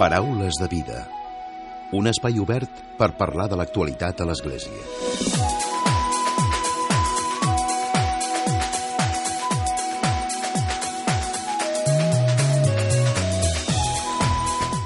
Paraules de vida. Un espai obert per parlar de l'actualitat a l'Església.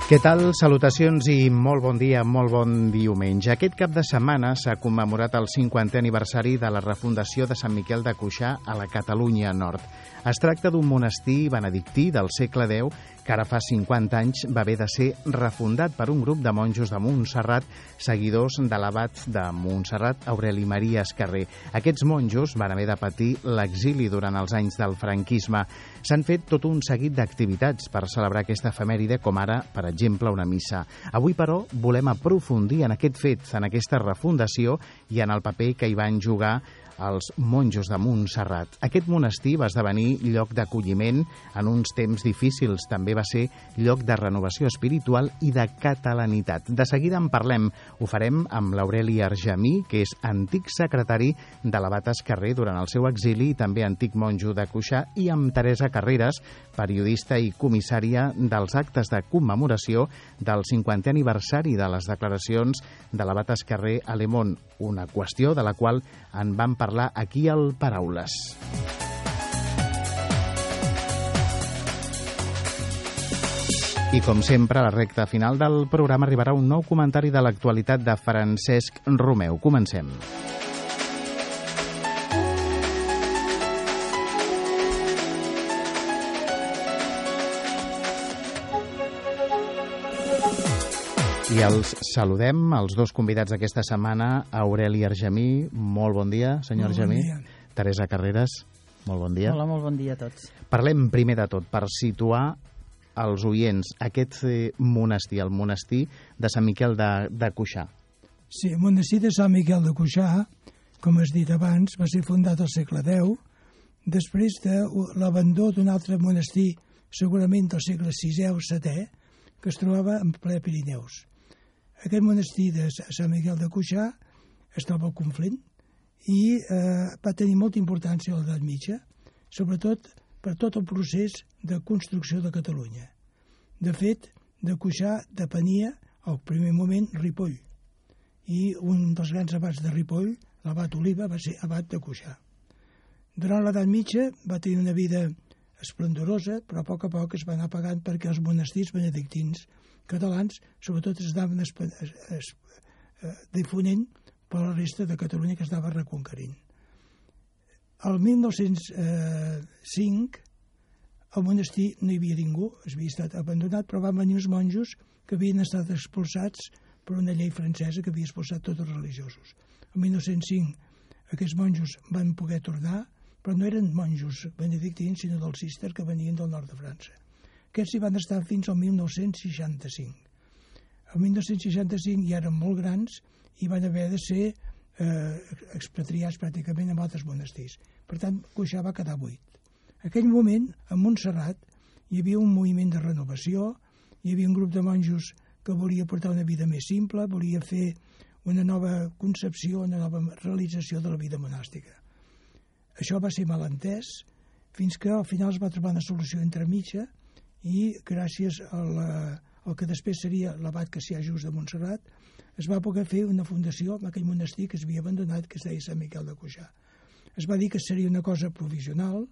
Què tal? Salutacions i molt bon dia, molt bon diumenge. Aquest cap de setmana s'ha commemorat el 50è aniversari de la refundació de Sant Miquel de Cuixà a la Catalunya Nord. Es tracta d'un monestir benedictí del segle X que ara fa 50 anys va haver de ser refundat per un grup de monjos de Montserrat, seguidors de l'abat de Montserrat, Aureli Maria Escarrer. Aquests monjos van haver de patir l'exili durant els anys del franquisme. S'han fet tot un seguit d'activitats per celebrar aquesta efemèride, com ara, per exemple, una missa. Avui, però, volem aprofundir en aquest fet, en aquesta refundació i en el paper que hi van jugar els monjos de Montserrat. Aquest monestir va esdevenir lloc d'acolliment en uns temps difícils. També va ser lloc de renovació espiritual i de catalanitat. De seguida en parlem. Ho farem amb l'Aureli Argemí, que és antic secretari de l'abat Escarrer durant el seu exili i també antic monjo de Cuixà, i amb Teresa Carreras, periodista i comissària dels actes de commemoració del 50è aniversari de les declaracions de l'abat Escarrer a Le Món, una qüestió de la qual en vam parlar aquí al Paraules. I com sempre, a la recta final del programa arribarà un nou comentari de l'actualitat de Francesc Romeu. Comencem. I els saludem, els dos convidats d'aquesta setmana, Aureli Argemí, molt bon dia, senyor Molt bon Argemí. dia. Teresa Carreras, molt bon dia. Hola, molt bon dia a tots. Parlem primer de tot, per situar els oients, aquest eh, monestir, el monestir de Sant Miquel de, de Cuixà. Sí, el monestir de Sant Miquel de Cuixà, com has dit abans, va ser fundat al segle X, després de l'abandó d'un altre monestir, segurament del segle VI o VII, que es trobava en ple Pirineus. Aquest monestir de Sant Miquel de Cuixà es troba al Conflent i eh, va tenir molta importància a l'edat mitja, sobretot per tot el procés de construcció de Catalunya. De fet, de Cuixà depenia, al primer moment, Ripoll, i un dels grans abats de Ripoll, l'abat Oliva, va ser abat de Cuixà. Durant l'edat mitja va tenir una vida esplendorosa, però a poc a poc es va anar pagant perquè els monestirs benedictins catalans sobretot es anaven es, es, es, eh, difonent per la resta de Catalunya que estava reconquerint. El 1905 al monestir no hi havia ningú, es havia estat abandonat, però van venir uns monjos que havien estat expulsats per una llei francesa que havia expulsat tots els religiosos. El 1905 aquests monjos van poder tornar, però no eren monjos benedictins, sinó del cister que venien del nord de França. Aquests hi van estar fins al 1965. El 1965 ja eren molt grans i van haver de ser eh, expatriats pràcticament en altres monestirs. Per tant, Cuixà va quedar buit. En aquell moment, a Montserrat, hi havia un moviment de renovació, hi havia un grup de monjos que volia portar una vida més simple, volia fer una nova concepció, una nova realització de la vida monàstica. Això va ser malentès, fins que al final es va trobar una solució entre mitja i gràcies a la, al que després seria l'abat Cassià Just de Montserrat, es va poder fer una fundació amb aquell monestir que es havia abandonat, que es deia Sant Miquel de Cuixà. Es va dir que seria una cosa provisional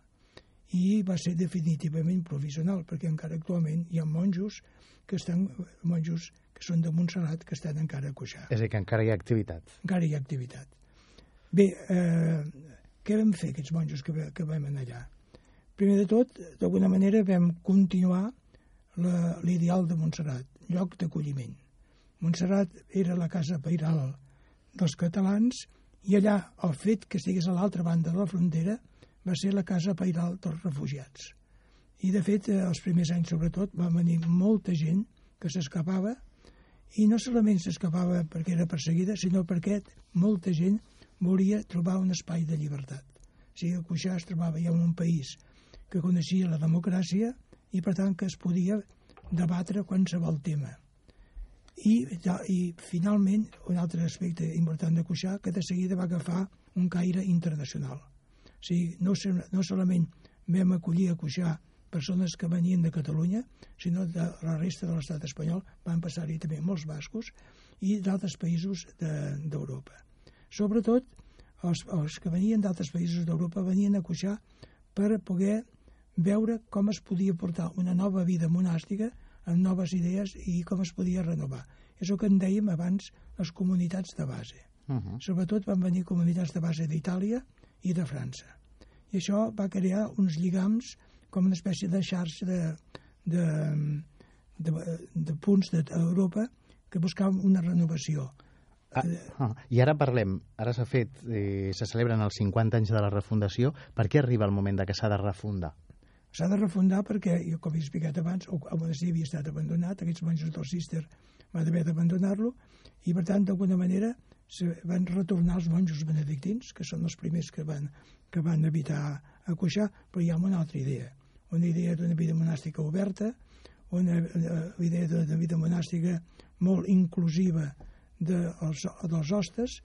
i va ser definitivament provisional, perquè encara actualment hi ha monjos que estan monjos que són de Montserrat que estan encara a Cuixà. És a dir, que encara hi ha activitat. Encara hi ha activitat. Bé, eh, què vam fer aquests monjos que, que vam anar allà? Primer de tot, d'alguna manera vam continuar l'ideal de Montserrat, lloc d'acolliment. Montserrat era la casa pairal dels catalans i allà el fet que estigués a l'altra banda de la frontera va ser la casa pairal dels refugiats. I, de fet, eh, els primers anys, sobretot, va venir molta gent que s'escapava i no solament s'escapava perquè era perseguida, sinó perquè molta gent volia trobar un espai de llibertat. O sigui, Cuixà es trobava ja en un país que coneixia la democràcia i, per tant, que es podia debatre qualsevol tema. I, i finalment, un altre aspecte important de Cuixà, que de seguida va agafar un caire internacional. O sigui, no, no solament vam acollir a Cuixà persones que venien de Catalunya, sinó de la resta de l'estat espanyol, van passar-hi també molts bascos i d'altres països d'Europa. De, Sobretot, els, els que venien d'altres països d'Europa venien a Cuixà per poder veure com es podia portar una nova vida monàstica amb noves idees i com es podia renovar. És el que en dèiem abans les comunitats de base. Uh -huh. Sobretot van venir comunitats de base d'Itàlia i de França. I això va crear uns lligams com una espècie de xarxa de, de, de, de punts d'Europa que buscaven una renovació. Ah, ah, I ara parlem, ara s'ha fet, eh, se celebren els 50 anys de la refundació, per què arriba el moment de que s'ha de refundar? S'ha de refundar perquè, jo, com he explicat abans, el monestir havia estat abandonat, aquests monjos del Cister van haver d'abandonar-lo, i per tant, d'alguna manera, se van retornar els monjos benedictins, que són els primers que van, que van habitar a Cuixà, però hi ha una altra idea, una idea d'una vida monàstica oberta, una, una idea d'una vida monàstica molt inclusiva de, els, dels hostes,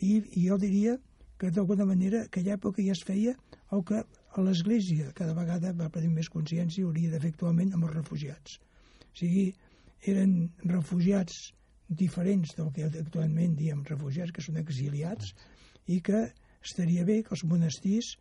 i, i jo diria que d'alguna manera aquella època ja es feia el que a l'Església cada vegada va prendre més consciència i hauria de fer actualment amb els refugiats. O sigui, eren refugiats diferents del que actualment diem refugiats, que són exiliats, i que estaria bé que els monestirs,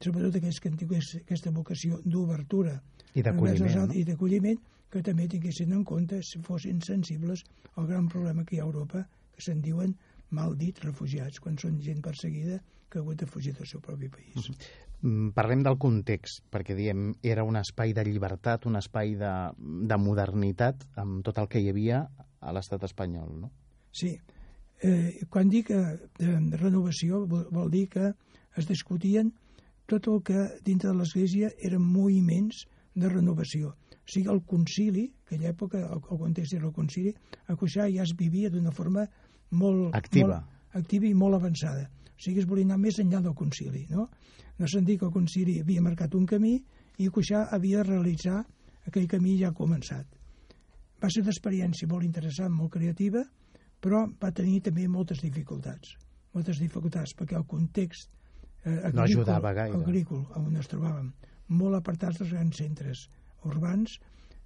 sobretot aquells que han tingut aquesta vocació d'obertura i d'acolliment, d'acolliment, que també tinguessin en compte si fossin sensibles al gran problema que hi ha a Europa, que se'n diuen mal dit refugiats, quan són gent perseguida que ha hagut de fugir del seu propi país. Uh -huh. Parlem del context, perquè diem era un espai de llibertat, un espai de, de modernitat, amb tot el que hi havia a l'estat espanyol, no? Sí. Eh, quan dic eh, de renovació vol, vol dir que es discutien tot el que dintre de l'Església eren moviments de renovació. O sigui, el concili, aquella època, el, el context era el concili, a Cuixà ja es vivia d'una forma molt activa. molt activa i molt avançada. O sigui, es volia anar més enllà del concili, no? No se'n dir que el concili havia marcat un camí i Cuixà havia de realitzar aquell camí ja començat. Va ser una experiència molt interessant, molt creativa, però va tenir també moltes dificultats. Moltes dificultats, perquè el context eh, agrícola, no ajudava gaire. agrícola on ens trobàvem, molt apartats dels grans centres urbans,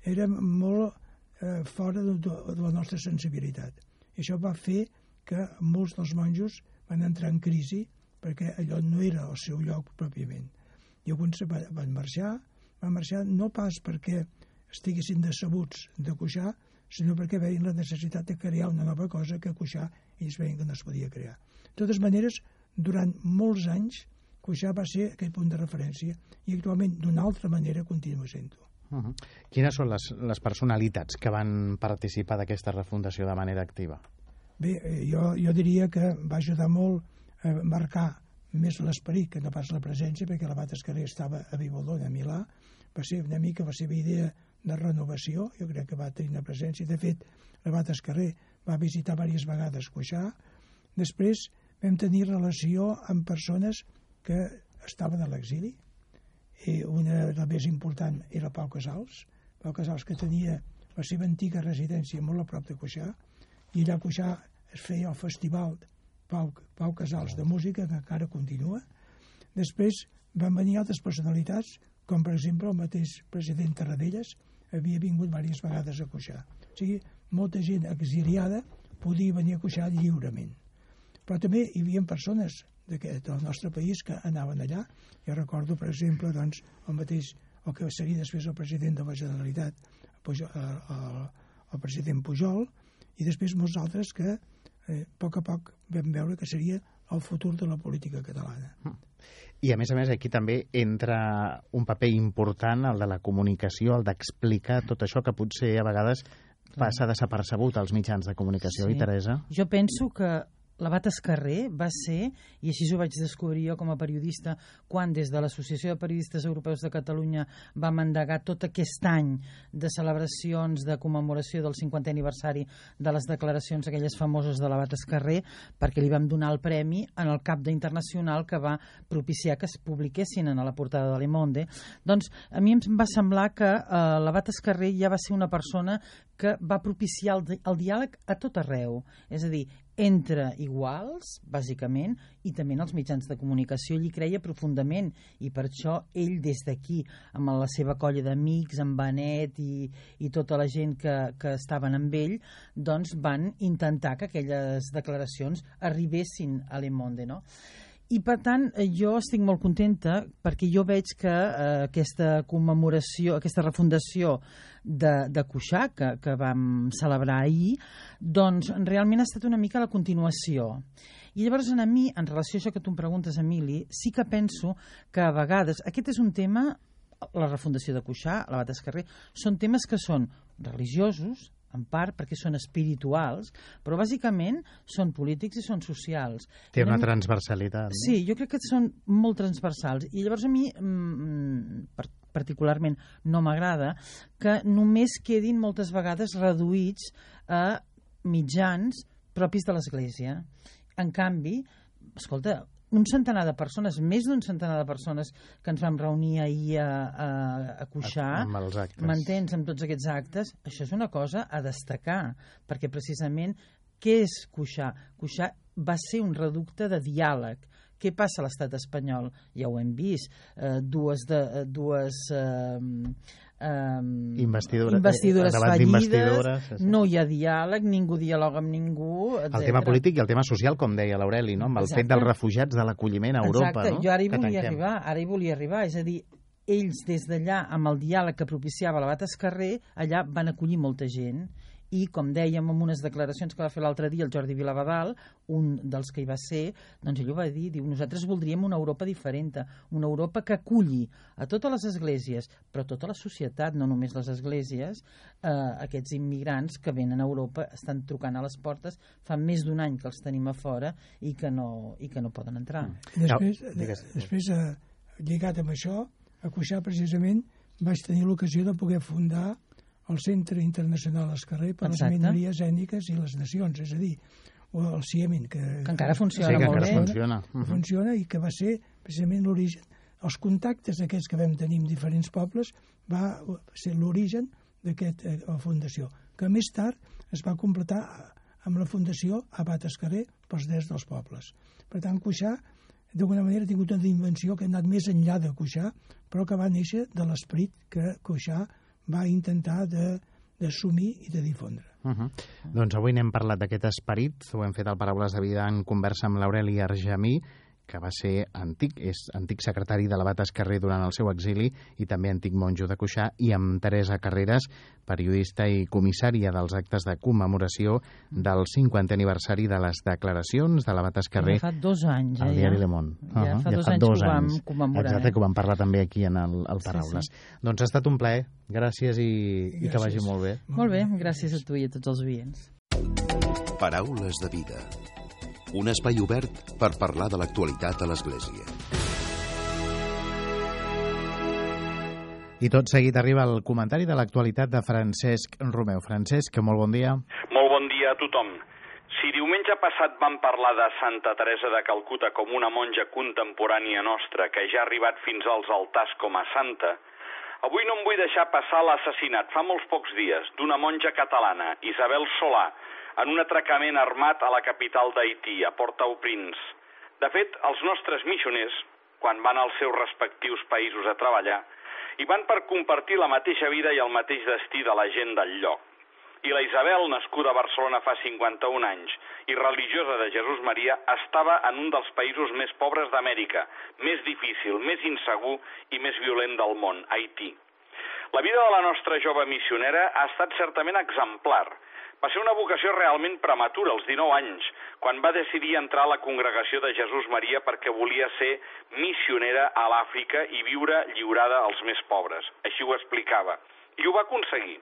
érem molt eh, fora de, de la nostra sensibilitat i això va fer que molts dels monjos van entrar en crisi perquè allò no era el seu lloc pròpiament. I alguns van marxar, van marxar no pas perquè estiguessin decebuts de Cuixà, sinó perquè veien la necessitat de crear una nova cosa que Cuixà ells veien que no es podia crear. De totes maneres, durant molts anys, Cuixà va ser aquell punt de referència i actualment d'una altra manera continua sent-ho. Uh -huh. Quines són les, les personalitats que van participar d'aquesta refundació de manera activa? Bé, eh, jo, jo diria que va ajudar molt a marcar més l'esperit que no pas la presència, perquè l'abat Escarrer estava a Vibolona, a Milà, va ser una mica la seva idea de renovació, jo crec que va tenir una presència. De fet, l'abat Escarrer va visitar diverses vegades Cuixà. Després vam tenir relació amb persones que estaven a l'exili, i una de les més important era Pau Casals, Pau Casals que tenia la seva antiga residència molt a prop de Cuixà, i allà a Cuixà es feia el festival Pau, Pau Casals de música, que encara continua. Després van venir altres personalitats, com per exemple el mateix president Tarradellas, havia vingut diverses vegades a Cuixà. O sigui, molta gent exiliada podia venir a Cuixà lliurement. Però també hi havia persones del nostre país que anaven allà. Jo recordo, per exemple, doncs, el mateix, el que seria després el president de la Generalitat, el, el, el president Pujol, i després molts altres que eh, a poc a poc vam veure que seria el futur de la política catalana. I a més a més aquí també entra un paper important el de la comunicació, el d'explicar tot això que potser a vegades passa desapercebut als mitjans de comunicació, sí. i Teresa? Jo penso que L'abat Escarrer va ser, i així ho vaig descobrir jo com a periodista, quan des de l'Associació de Periodistes Europeus de Catalunya vam endegar tot aquest any de celebracions de commemoració del 50è aniversari de les declaracions aquelles famoses de l'abat Escarrer, perquè li vam donar el premi en el cap d'internacional que va propiciar que es publiquessin en la portada de Le Monde. Doncs a mi em va semblar que eh, l'abat Escarrer ja va ser una persona que va propiciar el, di el diàleg a tot arreu. És a dir, entre iguals, bàsicament, i també en els mitjans de comunicació. Ell hi creia profundament i per això ell des d'aquí, amb la seva colla d'amics, amb Benet i, i tota la gent que, que estaven amb ell, doncs van intentar que aquelles declaracions arribessin a Le Monde, no? I per tant, eh, jo estic molt contenta perquè jo veig que eh, aquesta commemoració, aquesta refundació de, de Cuixà, que, que vam celebrar ahir, doncs realment ha estat una mica la continuació. I llavors a mi, en relació a això que tu em preguntes, Emili, sí que penso que a vegades, aquest és un tema, la refundació de Cuixà, l'abat Escarrer, són temes que són religiosos, en part perquè són espirituals, però bàsicament són polítics i són socials. Té una transversalitat. No? Sí, jo crec que són molt transversals. I llavors a mi, mm, particularment, no m'agrada que només quedin moltes vegades reduïts a mitjans propis de l'Església. En canvi, escolta, un centenar de persones, més d'un centenar de persones que ens vam reunir ahir a, a, a Cuixà, amb els actes. m'entens, amb tots aquests actes, això és una cosa a destacar, perquè precisament què és Cuixà? Cuixà va ser un reducte de diàleg. Què passa a l'estat espanyol? Ja ho hem vist. Eh, dues de, eh, dues eh, Um, Investidura, investidures fallides, no hi ha diàleg, ningú dialoga amb ningú, etc. El tema polític i el tema social, com deia l'Aureli, no? amb el Exacte. fet dels refugiats de l'acolliment a Europa. Exacte, no? jo ara hi volia arribar, ara hi volia arribar, és a dir, ells des d'allà, amb el diàleg que propiciava l'abat Escarrer, allà van acollir molta gent i, com dèiem en unes declaracions que va fer l'altre dia el Jordi Vilavadal, un dels que hi va ser, doncs ell ho va dir, diu, nosaltres voldríem una Europa diferent, una Europa que aculli a totes les esglésies, però a tota la societat, no només les esglésies, eh, aquests immigrants que venen a Europa estan trucant a les portes, fa més d'un any que els tenim a fora i que no, i que no poden entrar. Després, de, després eh, lligat amb això, a Cuixà precisament vaig tenir l'ocasió de poder fundar el Centre Internacional Escarrer per Exacte. les minories ètniques i les nacions, és a dir, o el CIEMIN, que, que encara funciona sí, que molt encara bé. Funciona. Uh -huh. funciona i que va ser precisament l'origen. Els contactes aquests que vam tenir amb diferents pobles va ser l'origen d'aquesta eh, fundació, que més tard es va completar amb la fundació Abat Escarrer pels drets dels pobles. Per tant, Cuixà d'alguna manera ha tingut una invenció que ha anat més enllà de Cuixà, però que va néixer de l'esperit que Cuixà va intentar d'assumir i de difondre. Uh -huh. Doncs avui n'hem parlat d'aquest esperit, ho hem fet al Paraules de Vida en conversa amb l'Aureli Argemí, que va ser antic, és antic secretari de l'Abat Esquerrer durant el seu exili i també antic monjo de Cuixà, i amb Teresa Carreras, periodista i comissària dels actes de commemoració del 50è aniversari de les declaracions de l'Abat Esquerrer. Ja fa dos anys, eh? Al diari Le Monde. Ja, uh -huh. fa, ja dos, fa anys dos anys que ho vam commemorar. Exacte, eh? que ho vam parlar també aquí en el, el Paraules. Sí, sí. Doncs ha estat un plaer. Gràcies i, gràcies. i que vagi molt bé. Molt bé, gràcies a tu i a tots els oients. Paraules de vida un espai obert per parlar de l'actualitat a l'Església. I tot seguit arriba el comentari de l'actualitat de Francesc Romeu. Francesc, molt bon dia. Molt bon dia a tothom. Si diumenge passat vam parlar de Santa Teresa de Calcuta com una monja contemporània nostra que ja ha arribat fins als altars com a santa, avui no em vull deixar passar l'assassinat fa molts pocs dies d'una monja catalana, Isabel Solà, en un atracament armat a la capital d'Haití, a Port-au-Prince. De fet, els nostres missioners, quan van als seus respectius països a treballar, hi van per compartir la mateixa vida i el mateix destí de la gent del lloc. I la Isabel, nascuda a Barcelona fa 51 anys i religiosa de Jesús Maria, estava en un dels països més pobres d'Amèrica, més difícil, més insegur i més violent del món, Haití. La vida de la nostra jove missionera ha estat certament exemplar, va ser una vocació realment prematura, als 19 anys, quan va decidir entrar a la congregació de Jesús Maria perquè volia ser missionera a l'Àfrica i viure lliurada als més pobres. Així ho explicava. I ho va aconseguir.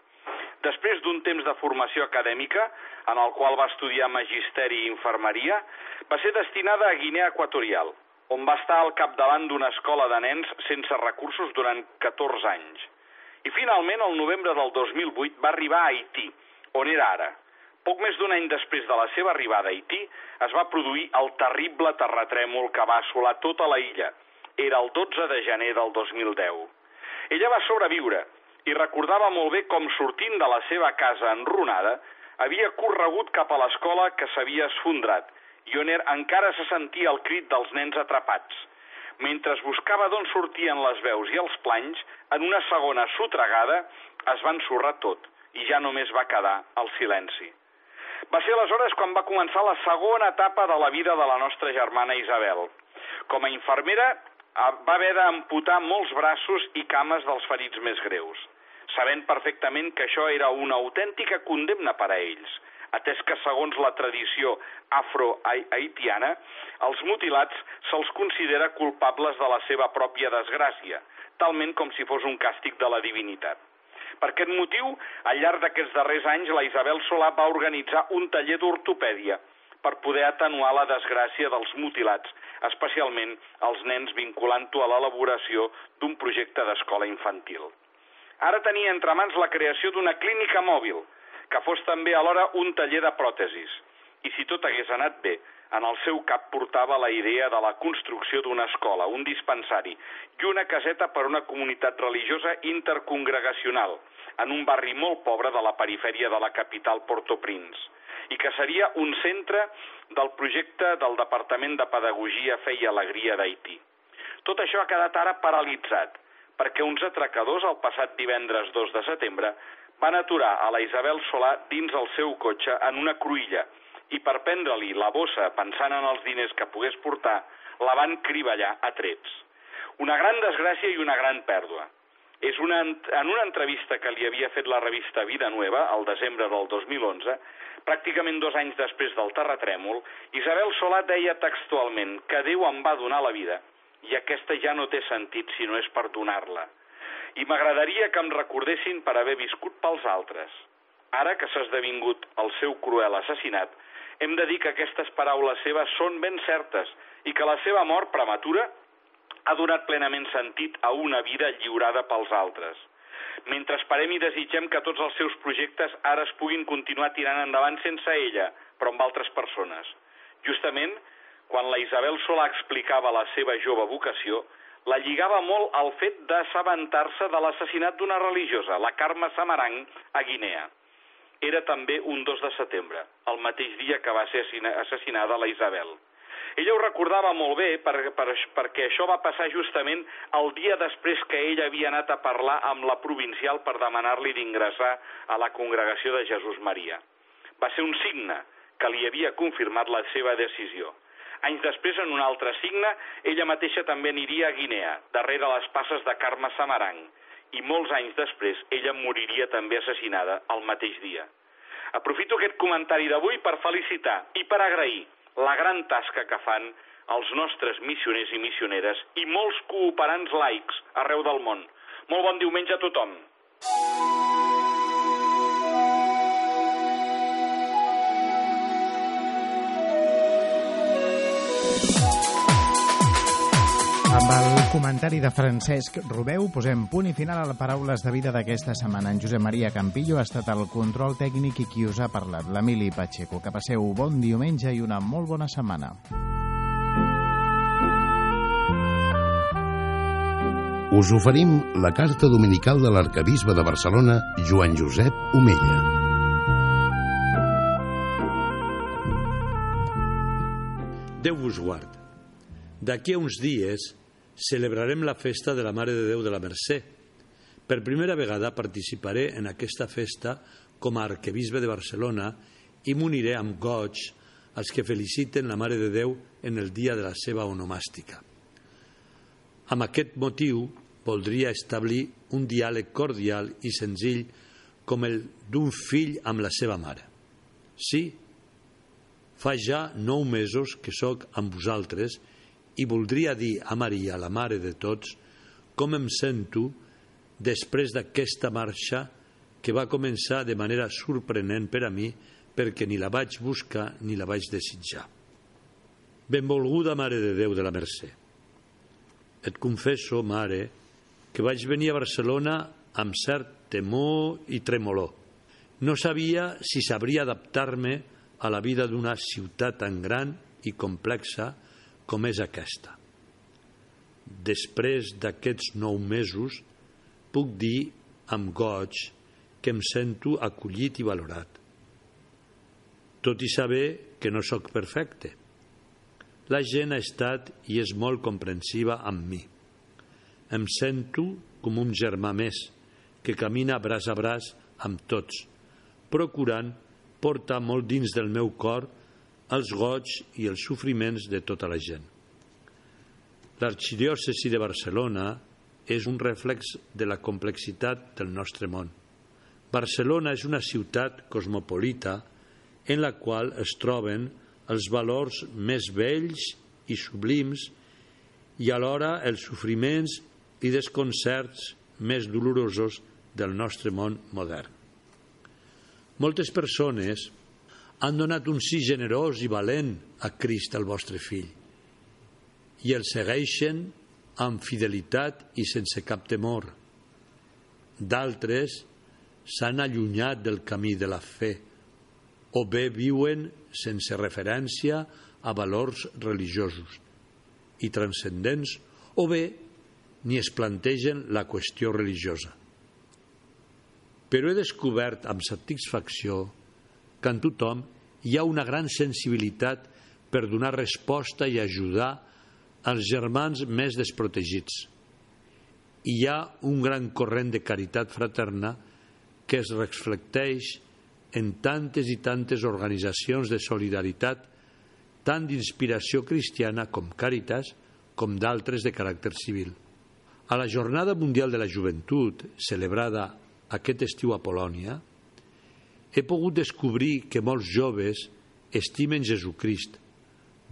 Després d'un temps de formació acadèmica, en el qual va estudiar magisteri i infermeria, va ser destinada a Guinea Equatorial, on va estar al capdavant d'una escola de nens sense recursos durant 14 anys. I finalment, el novembre del 2008, va arribar a Haití, on era ara. Poc més d'un any després de la seva arribada a Haití, es va produir el terrible terratrèmol que va assolar tota la illa. Era el 12 de gener del 2010. Ella va sobreviure i recordava molt bé com sortint de la seva casa enrunada havia corregut cap a l'escola que s'havia esfondrat i on encara se sentia el crit dels nens atrapats. Mentre buscava d'on sortien les veus i els planys, en una segona sotregada es va ensorrar tot i ja només va quedar el silenci. Va ser aleshores quan va començar la segona etapa de la vida de la nostra germana Isabel. Com a infermera va haver d'amputar molts braços i cames dels ferits més greus, sabent perfectament que això era una autèntica condemna per a ells, atès que segons la tradició afro-haitiana, els mutilats se'ls considera culpables de la seva pròpia desgràcia, talment com si fos un càstig de la divinitat. Per aquest motiu, al llarg d'aquests darrers anys, la Isabel Solà va organitzar un taller d'ortopèdia per poder atenuar la desgràcia dels mutilats, especialment els nens vinculant-ho a l'elaboració d'un projecte d'escola infantil. Ara tenia entre mans la creació d'una clínica mòbil, que fos també alhora un taller de pròtesis. I si tot hagués anat bé, en el seu cap portava la idea de la construcció d'una escola, un dispensari i una caseta per a una comunitat religiosa intercongregacional en un barri molt pobre de la perifèria de la capital Port-au-Prince i que seria un centre del projecte del Departament de Pedagogia Fe i Alegria d'Haití. Tot això ha quedat ara paralitzat, perquè uns atracadors el passat divendres 2 de setembre van aturar a la Isabel Solà dins el seu cotxe en una cruïlla i per prendre-li la bossa pensant en els diners que pogués portar, la van criballar a trets. Una gran desgràcia i una gran pèrdua. És una, en una entrevista que li havia fet la revista Vida Nueva, al desembre del 2011, pràcticament dos anys després del terratrèmol, Isabel Solà deia textualment que Déu em va donar la vida i aquesta ja no té sentit si no és per donar-la. I m'agradaria que em recordessin per haver viscut pels altres. Ara que s'ha esdevingut el seu cruel assassinat, hem de dir que aquestes paraules seves són ben certes i que la seva mort prematura ha donat plenament sentit a una vida lliurada pels altres mentre esperem i desitgem que tots els seus projectes ara es puguin continuar tirant endavant sense ella, però amb altres persones. Justament, quan la Isabel Solà explicava la seva jove vocació, la lligava molt al fet d'assabentar-se de l'assassinat d'una religiosa, la Carme Samarang, a Guinea. Era també un 2 de setembre, el mateix dia que va ser assassinada la Isabel. Ella ho recordava molt bé per, per, perquè això va passar justament el dia després que ella havia anat a parlar amb la provincial per demanar-li d'ingressar a la congregació de Jesús Maria. Va ser un signe que li havia confirmat la seva decisió. Anys després, en un altre signe, ella mateixa també aniria a Guinea, darrere les passes de Carme Samarang, i molts anys després ella moriria també assassinada el mateix dia. Aprofito aquest comentari d'avui per felicitar i per agrair la gran tasca que fan els nostres missioners i missioneres i molts cooperants laics arreu del món. Molt bon diumenge a tothom. Amb el comentari de Francesc Rubeu posem punt i final a les paraules de vida d'aquesta setmana. En Josep Maria Campillo ha estat el control tècnic i qui us ha parlat, l'Emili Pacheco. Que passeu bon diumenge i una molt bona setmana. Us oferim la carta dominical de l'arcabisbe de Barcelona, Joan Josep Omella. Déu vos guard. D'aquí a uns dies celebrarem la festa de la Mare de Déu de la Mercè. Per primera vegada participaré en aquesta festa com a arquebisbe de Barcelona i m'uniré amb goig als que feliciten la Mare de Déu en el dia de la seva onomàstica. Amb aquest motiu voldria establir un diàleg cordial i senzill com el d'un fill amb la seva mare. Sí, fa ja nou mesos que sóc amb vosaltres i i voldria dir a Maria, la mare de tots, com em sento després d'aquesta marxa que va començar de manera sorprenent per a mi perquè ni la vaig buscar ni la vaig desitjar. Benvolguda Mare de Déu de la Mercè. Et confesso, mare, que vaig venir a Barcelona amb cert temor i tremolor. No sabia si sabria adaptar-me a la vida d'una ciutat tan gran i complexa com és aquesta. Després d'aquests nou mesos, puc dir amb goig que em sento acollit i valorat. tot i saber que no sóc perfecte. La gent ha estat i és molt comprensiva amb mi. Em sento com un germà més que camina braç a braç amb tots, procurant portar molt dins del meu cor els goig i els sofriments de tota la gent. L'arxidiòcesi de Barcelona és un reflex de la complexitat del nostre món. Barcelona és una ciutat cosmopolita en la qual es troben els valors més vells i sublims i alhora els sofriments i desconcerts més dolorosos del nostre món modern. Moltes persones han donat un sí generós i valent a Crist, el vostre fill, i el segueixen amb fidelitat i sense cap temor. D'altres s'han allunyat del camí de la fe o bé viuen sense referència a valors religiosos i transcendents o bé ni es plantegen la qüestió religiosa. Però he descobert amb satisfacció que en tothom hi ha una gran sensibilitat per donar resposta i ajudar als germans més desprotegits. Hi ha un gran corrent de caritat fraterna que es reflecteix en tantes i tantes organitzacions de solidaritat, tant d'inspiració cristiana com Càritas, com d'altres de caràcter civil. A la Jornada Mundial de la Joventut, celebrada aquest estiu a Polònia, he pogut descobrir que molts joves estimen Jesucrist,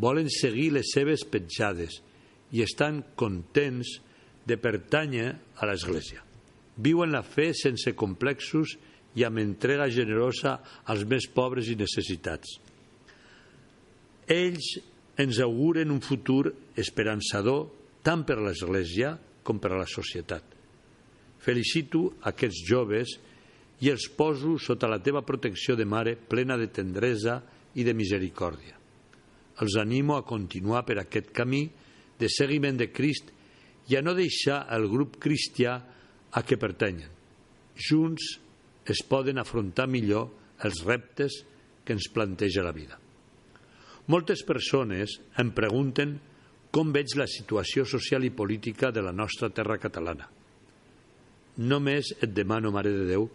volen seguir les seves petjades i estan contents de pertànyer a l'Església. Viuen la fe sense complexos i amb entrega generosa als més pobres i necessitats. Ells ens auguren un futur esperançador tant per l'Església com per a la societat. Felicito aquests joves i els poso sota la teva protecció de mare plena de tendresa i de misericòrdia. Els animo a continuar per aquest camí de seguiment de Crist i a no deixar el grup cristià a què pertanyen. Junts es poden afrontar millor els reptes que ens planteja la vida. Moltes persones em pregunten com veig la situació social i política de la nostra terra catalana. Només et demano, Mare de Déu,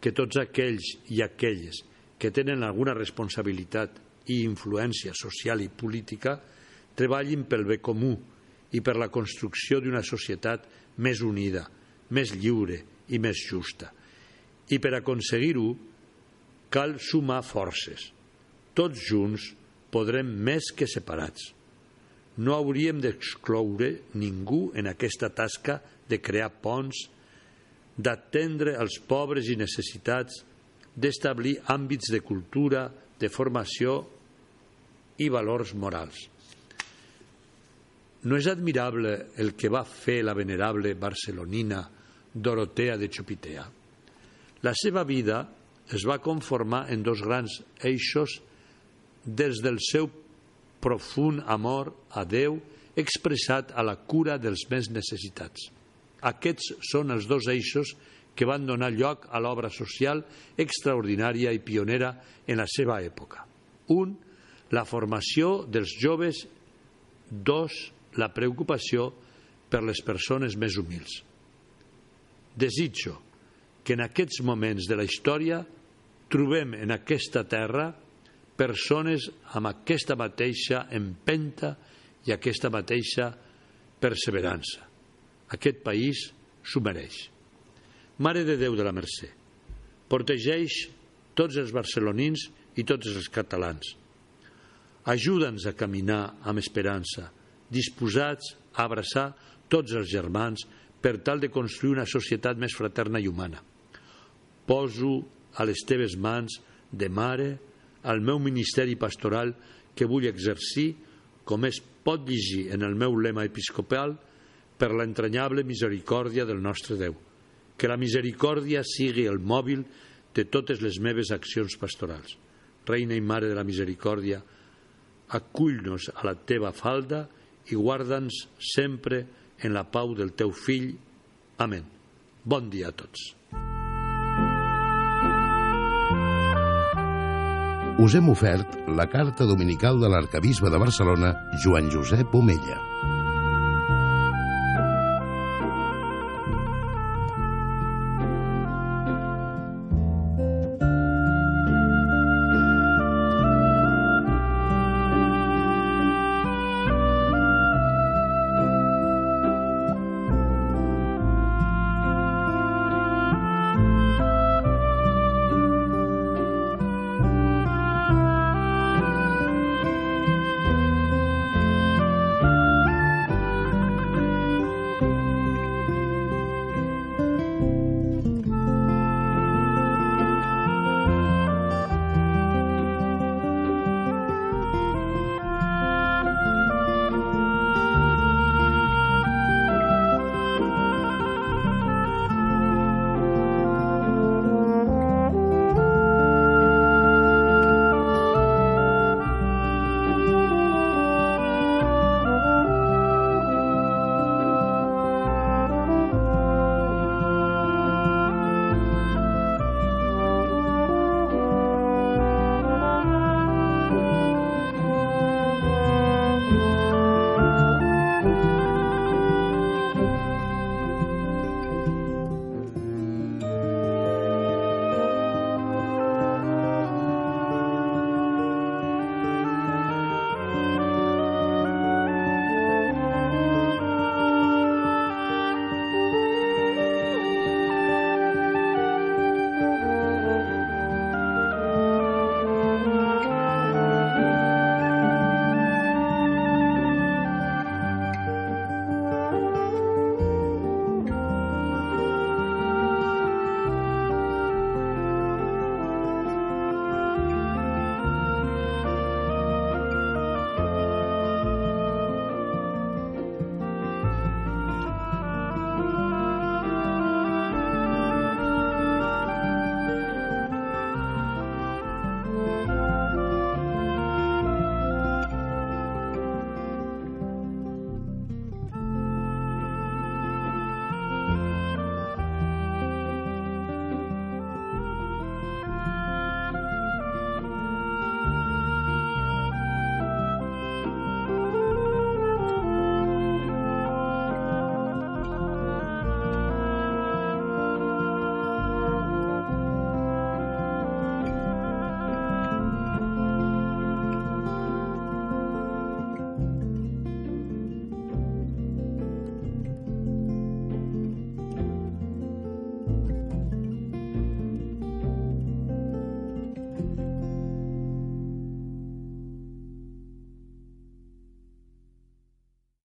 que tots aquells i aquelles que tenen alguna responsabilitat i influència social i política treballin pel bé comú i per la construcció d'una societat més unida, més lliure i més justa i per aconseguir-ho cal sumar forces. Tots junts podrem més que separats. No hauríem d'excloure ningú en aquesta tasca de crear ponts, d'atendre els pobres i necessitats, d'establir àmbits de cultura, de formació i valors morals. No és admirable el que va fer la venerable barcelonina Dorotea de Chopitea? La seva vida es va conformar en dos grans eixos des del seu profund amor a Déu expressat a la cura dels més necessitats. Aquests són els dos eixos que van donar lloc a l'obra social extraordinària i pionera en la seva època. Un, la formació dels joves. Dos, la preocupació per les persones més humils. Desitjo que en aquests moments de la història trobem en aquesta terra persones amb aquesta mateixa empenta i aquesta mateixa perseverança. Aquest país s'ho mereix. Mare de Déu de la Mercè, protegeix tots els barcelonins i tots els catalans. Ajuda'ns a caminar amb esperança, disposats a abraçar tots els germans per tal de construir una societat més fraterna i humana poso a les teves mans de mare al meu ministeri pastoral que vull exercir, com es pot llegir en el meu lema episcopal, per l'entranyable misericòrdia del nostre Déu. Que la misericòrdia sigui el mòbil de totes les meves accions pastorals. Reina i Mare de la Misericòrdia, acull-nos a la teva falda i guarda'ns sempre en la pau del teu fill. Amén. Bon dia a tots. us hem ofert la carta dominical de l'arcabisbe de Barcelona, Joan Josep Omella.